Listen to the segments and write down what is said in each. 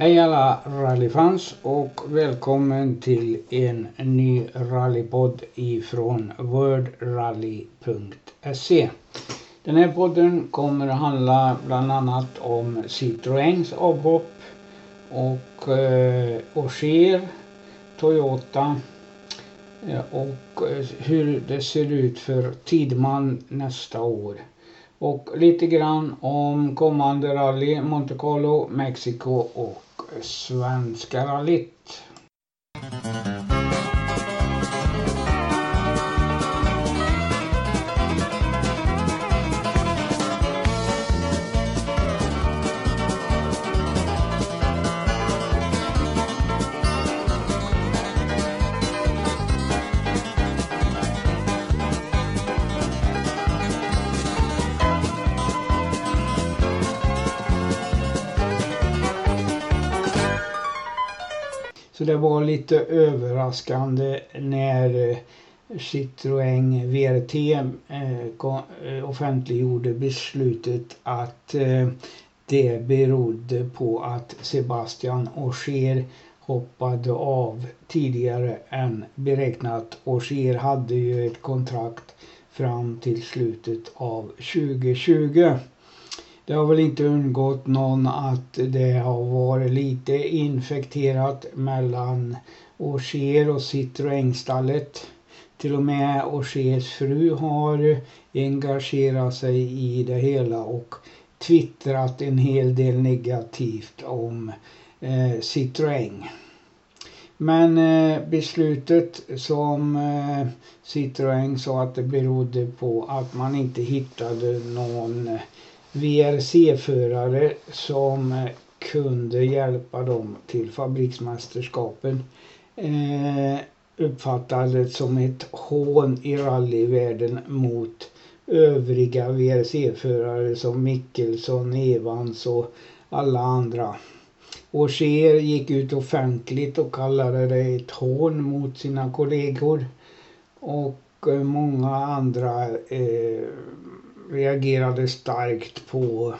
Hej alla rallyfans och välkommen till en ny rallypodd ifrån worldrally.se. Den här podden kommer att handla bland annat om Citroëns avhopp och eh, Auger, Toyota eh, och eh, hur det ser ut för Tidman nästa år och lite grann om kommande rally Monte Carlo, Mexiko och Svenska rallyt. Det var lite överraskande när eh, Citroën VRT eh, eh, offentliggjorde beslutet att det berodde på att Sebastian Ogier hoppade av tidigare än beräknat. Ogier hade ju ett kontrakt fram till slutet av 2020. Det har väl inte undgått någon att det har varit lite infekterat mellan Auger och Citroën-stallet. Till och med Augers fru har engagerat sig i det hela och twittrat en hel del negativt om eh, Citroën. Men eh, beslutet som eh, Citroën sa att det berodde på att man inte hittade någon eh, VRC-förare som eh, kunde hjälpa dem till fabriksmästerskapen eh, uppfattades som ett hån i rallyvärlden mot övriga VRC-förare som Mickelson, Evans och alla andra. Auger gick ut offentligt och kallade det ett hån mot sina kollegor. Och eh, många andra eh, reagerade starkt på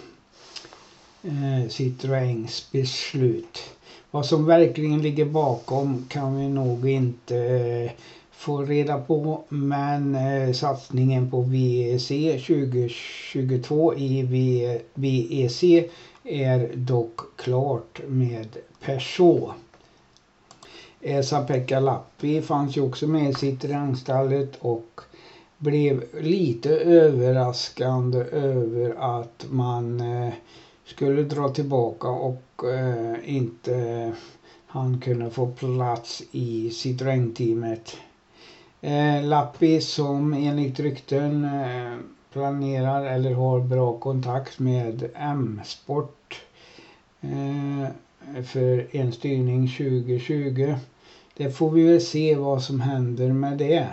eh, Citroëns beslut. Vad som verkligen ligger bakom kan vi nog inte eh, få reda på men eh, satsningen på VEC 2022 i VEC är dock klart med Peugeot. Esa-Pekka Lappi fanns ju också med i Citroën-stallet och blev lite överraskande över att man eh, skulle dra tillbaka och eh, inte han kunde få plats i Citroën-teamet. Eh, Lappi som enligt rykten planerar eller har bra kontakt med M-sport för en styrning 2020. Det får vi väl se vad som händer med det.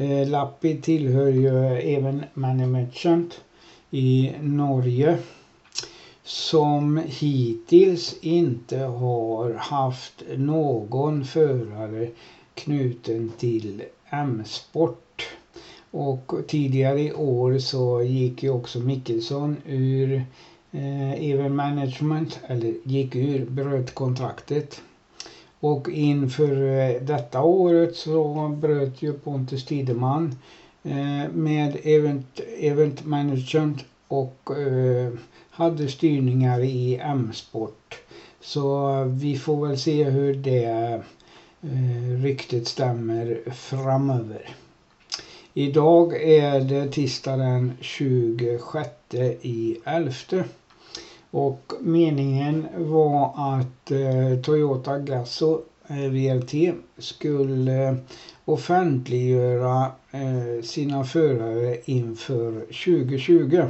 Eh, Lappi tillhör ju även Management i Norge som hittills inte har haft någon förare knuten till M-sport. Och tidigare i år så gick ju också Mickelson ur eh, Even Management, eller gick ur, bröt kontraktet. Och inför eh, detta året så bröt ju Pontus Tideman eh, med Event, event Management och eh, hade styrningar i M-sport. Så vi får väl se hur det ryktet stämmer framöver. Idag är det tisdag den 26 i 11. Och meningen var att eh, Toyota Gazoo eh, VLT skulle eh, offentliggöra eh, sina förare inför 2020.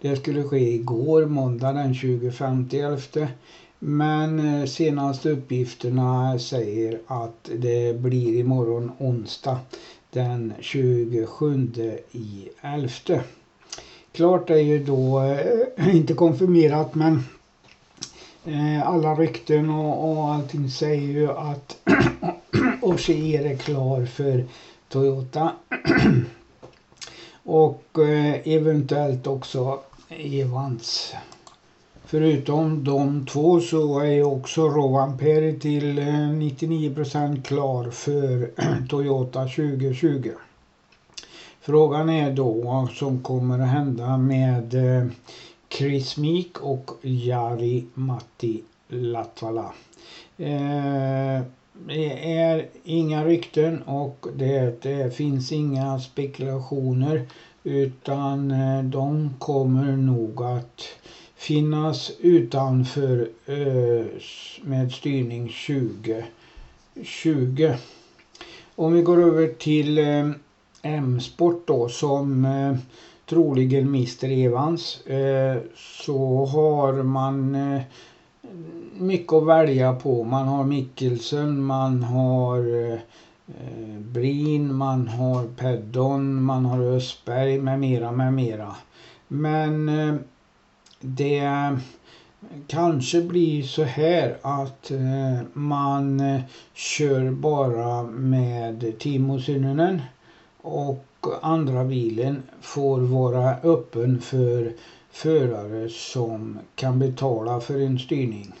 Det skulle ske igår, måndag den 25 11. Men eh, senaste uppgifterna säger att det blir imorgon onsdag den 27 i 11. Klart är ju då, eh, inte konfirmerat men eh, alla rykten och, och allting säger ju att Ogier är klar för Toyota. och eh, eventuellt också Evans. Förutom de två så är också Rovan Peri till eh, 99% klar för Toyota 2020. Frågan är då vad som kommer att hända med eh, Chris Meek och Jari Matti Latvala. Eh, det är inga rykten och det, det finns inga spekulationer utan eh, de kommer nog att finnas utanför med styrning 2020. Om vi går över till M-sport då som eh, troligen Mr Evans eh, så har man eh, mycket att välja på. Man har Mikkelsen, man har eh, Brin, man har Peddon, man har Östberg med mera, med mera. Men eh, det kanske blir så här att eh, man eh, kör bara med Timo Synninen och andra bilen får vara öppen för förare som kan betala för en styrning.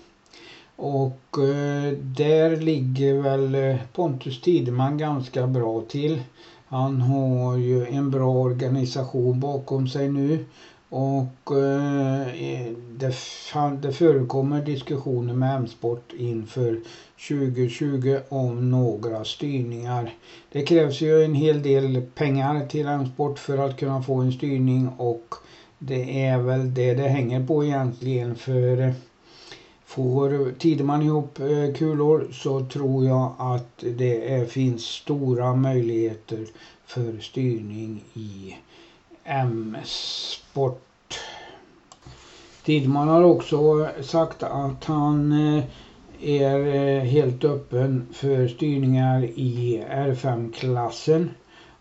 Och eh, där ligger väl eh, Pontus Tideman ganska bra till. Han har ju en bra organisation bakom sig nu och eh, det, det förekommer diskussioner med M-sport inför 2020 om några styrningar. Det krävs ju en hel del pengar till M-sport för att kunna få en styrning och det är väl det det hänger på egentligen för eh, får Tideman ihop eh, kulor så tror jag att det är, finns stora möjligheter för styrning i M-sport. Tideman har också sagt att han eh, är eh, helt öppen för styrningar i R5-klassen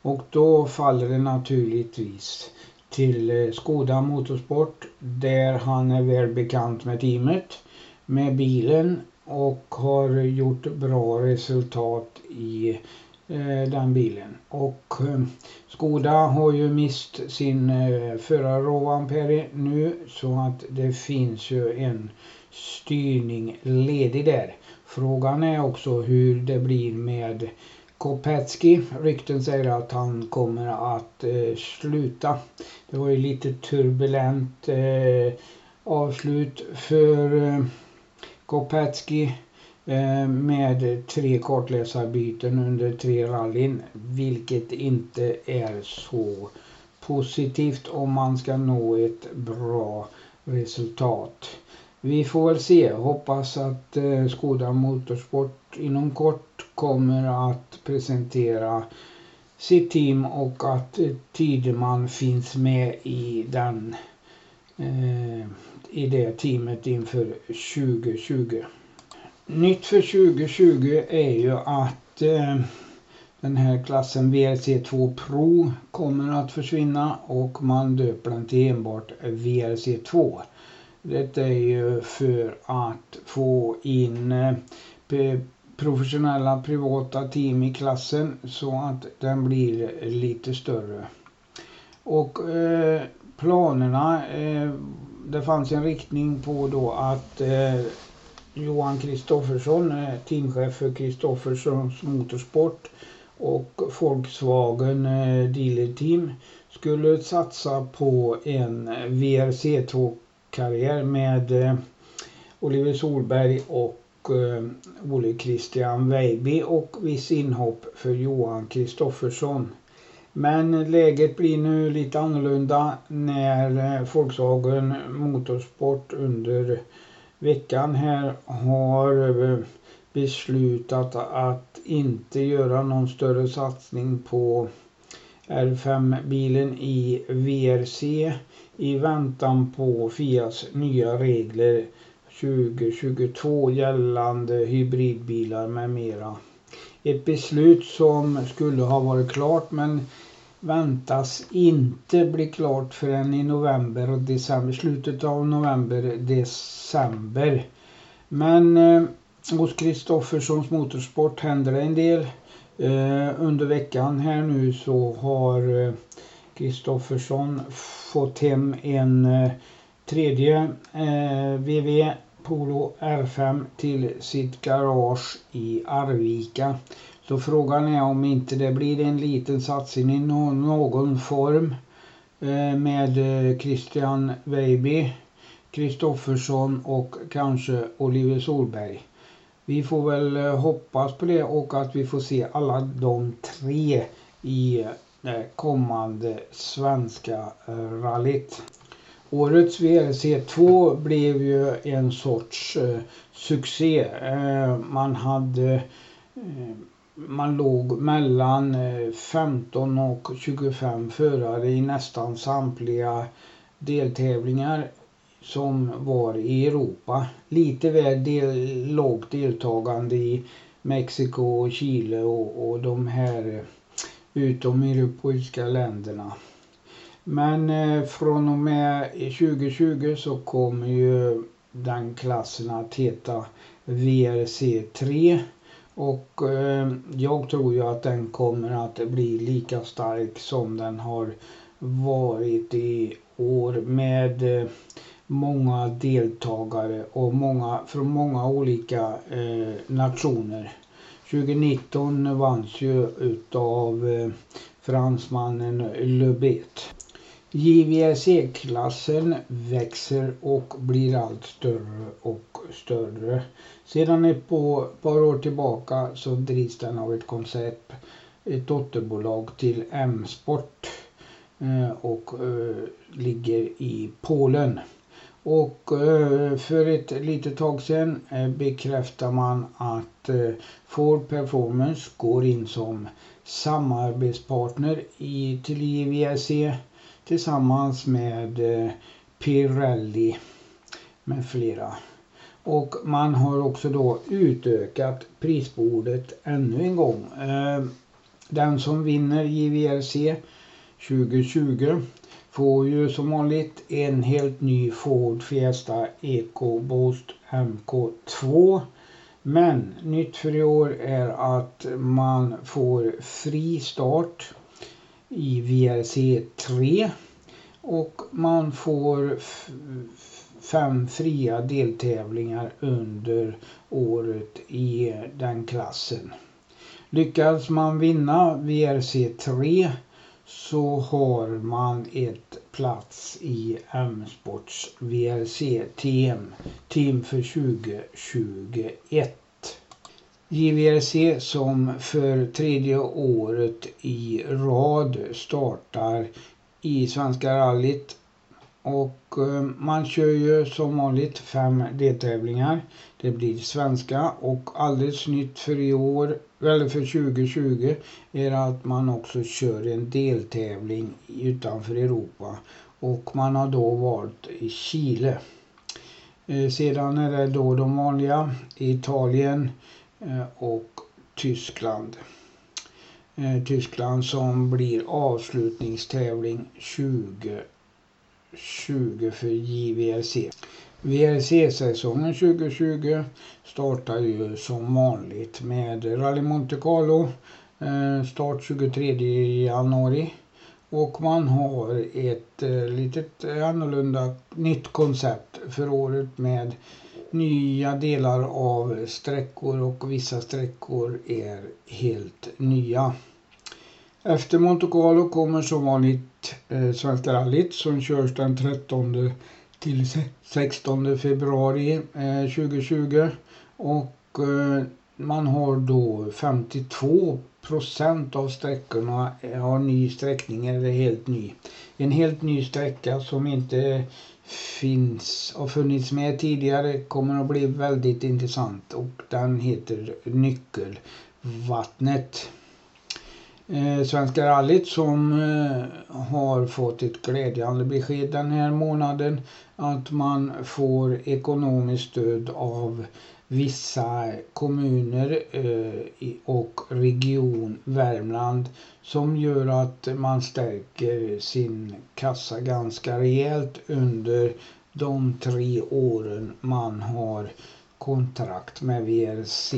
och då faller det naturligtvis till eh, Skoda Motorsport där han är väl bekant med teamet, med bilen och har gjort bra resultat i Eh, den bilen. Och eh, Skoda har ju mist sin förare förra råampere nu så att det finns ju en styrning ledig där. Frågan är också hur det blir med Kopetski. Rykten säger att han kommer att eh, sluta. Det var ju lite turbulent eh, avslut för eh, Kopetski Eh, med tre kartläsarbyten under tre rallyn. Vilket inte är så positivt om man ska nå ett bra resultat. Vi får väl se. Hoppas att eh, Skoda Motorsport inom kort kommer att presentera sitt team och att eh, Tideman finns med i den i det teamet inför 2020. Nytt för 2020 är ju att eh, den här klassen VRC2 Pro kommer att försvinna och man döper den till enbart VRC2. Detta är ju för att få in eh, professionella privata team i klassen så att den blir lite större. Och eh, planerna, eh, det fanns en riktning på då att eh, Johan Kristoffersson, eh, teamchef för Kristofferssons Motorsport och Volkswagen eh, Dealerteam Dealer Team skulle satsa på en VRC2 karriär med eh, Oliver Solberg och Ole Olle Christian Weiby och viss inhopp för Johan Kristoffersson. Men läget blir nu lite annorlunda när Volkswagen Motorsport under veckan här har eh, beslutat att inte göra någon större satsning på R5-bilen i VRC i väntan på Fias nya regler 2022 gällande hybridbilar med mera. Ett beslut som skulle ha varit klart men väntas inte bli klart förrän i november och december, slutet av november, december. Men eh, hos Kristofferssons Motorsport händer det en del. Eh, under veckan här nu så har eh, Kristoffersson fått hem en eh, tredje eh, VV Polo R5 till sitt garage i Arvika. Så frågan är om inte det blir en liten satsning i någon form eh, med eh, Christian Weiby, Kristoffersson och kanske Oliver Solberg. Vi får väl eh, hoppas på det och att vi får se alla de tre i det kommande svenska rallyt. Årets VRC2 blev ju en sorts eh, succé. Eh, man hade eh, man låg mellan eh, 15 och 25 förare i nästan samtliga deltävlingar som var i Europa. Lite väl del, lågt deltagande i Mexiko, Chile och, och de här eh, utomeuropeiska länderna. Men eh, från och med 2020 så kommer ju den klassen att heta VRC3 och eh, jag tror ju att den kommer att bli lika stark som den har varit i år med eh, många deltagare och många från många olika eh, nationer. 2019 vanns ju utav eh, fransmannen Lubet. JVSE-klassen växer och blir allt större och större. Sedan ett par år tillbaka så drivs den av ett koncept, ett dotterbolag till M-sport eh, och eh, ligger i Polen. Och eh, för ett litet tag sedan bekräftar man att Ford Performance går in som samarbetspartner i, till JVRC tillsammans med Pirelli med flera. Och man har också då utökat prisbordet ännu en gång. Eh, den som vinner JVRC 2020 får ju som vanligt en helt ny Ford Fiesta EcoBoost MK2. Men nytt för i år är att man får fri start i VRC 3 och man får fem fria deltävlingar under året i den klassen. Lyckas man vinna VRC 3 så har man ett plats i M-sports VRC-team team för 2021. JVRC som för tredje året i rad startar i Svenska rallyt. Och eh, man kör ju som vanligt fem deltävlingar. Det blir svenska och alldeles nytt för i år, eller för 2020, är att man också kör en deltävling utanför Europa. Och man har då valt Chile. Eh, sedan är det då de vanliga Italien, eh, och Tyskland. Tyskland som blir avslutningstävling 2020 för JVRC. VRC-säsongen 2020 startar ju som vanligt med Rally Monte Carlo eh, start 23 januari och man har ett eh, litet annorlunda nytt koncept för året med nya delar av sträckor och vissa sträckor är helt nya. Efter Monte Carlo kommer som vanligt eh, Svenska rallyt som körs den 13 till 16 februari eh, 2020 och eh, man har då 52 procent av sträckorna eh, har ny sträckning eller helt ny. En helt ny sträcka som inte finns och funnits med tidigare kommer att bli väldigt intressant och den heter Nyckelvattnet. Eh, Svenska rallyt som eh, har fått ett glädjande besked den här månaden att man får ekonomiskt stöd av vissa kommuner eh, och region Värmland som gör att man stärker sin kassa ganska rejält under de tre åren man har kontrakt med VRC.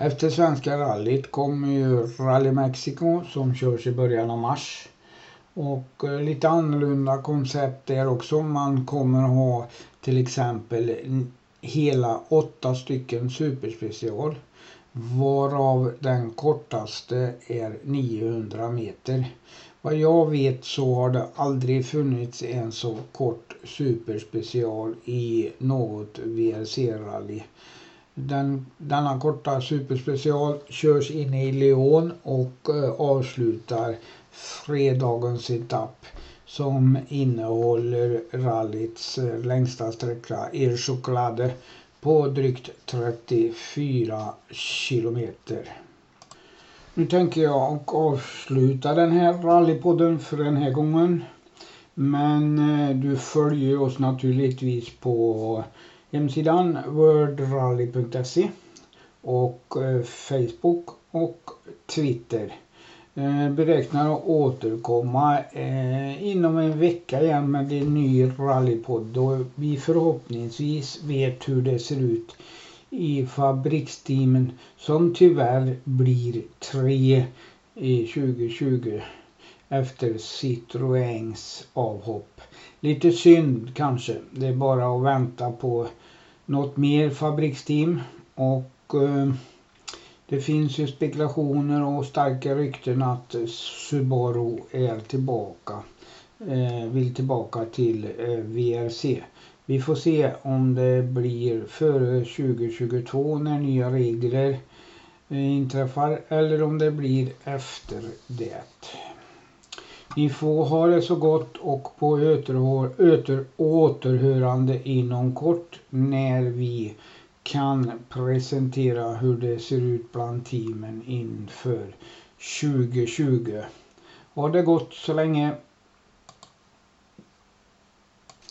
Efter Svenska rallyt kommer ju Rally Mexico som körs i början av mars. Och eh, lite annorlunda koncept där också. Man kommer ha till exempel hela åtta stycken superspecial. Varav den kortaste är 900 meter. Vad jag vet så har det aldrig funnits en så kort superspecial i något VRC-rally. Den, denna korta superspecial körs inne i Lyon och eh, avslutar fredagens etapp som innehåller rallyts eh, längsta sträcka El Chocolade på drygt 34 kilometer. Nu tänker jag avsluta den här rallypodden för den här gången. Men eh, du följer oss naturligtvis på hemsidan worldrally.se och eh, Facebook och Twitter. Eh, beräknar att återkomma eh, inom en vecka igen med en ny rallypodd då vi förhoppningsvis vet hur det ser ut i fabriksteamen som tyvärr blir tre i 2020 efter Citroëns avhopp. Lite synd kanske. Det är bara att vänta på något mer fabriksteam och eh, det finns ju spekulationer och starka rykten att Subaru är tillbaka. Eh, vill tillbaka till eh, VRC. Vi får se om det blir före 2022 när nya regler eh, inträffar eller om det blir efter det. Ni får ha det så gott och på åter, återhörande inom kort när vi kan presentera hur det ser ut bland teamen inför 2020. Ha det gott så länge.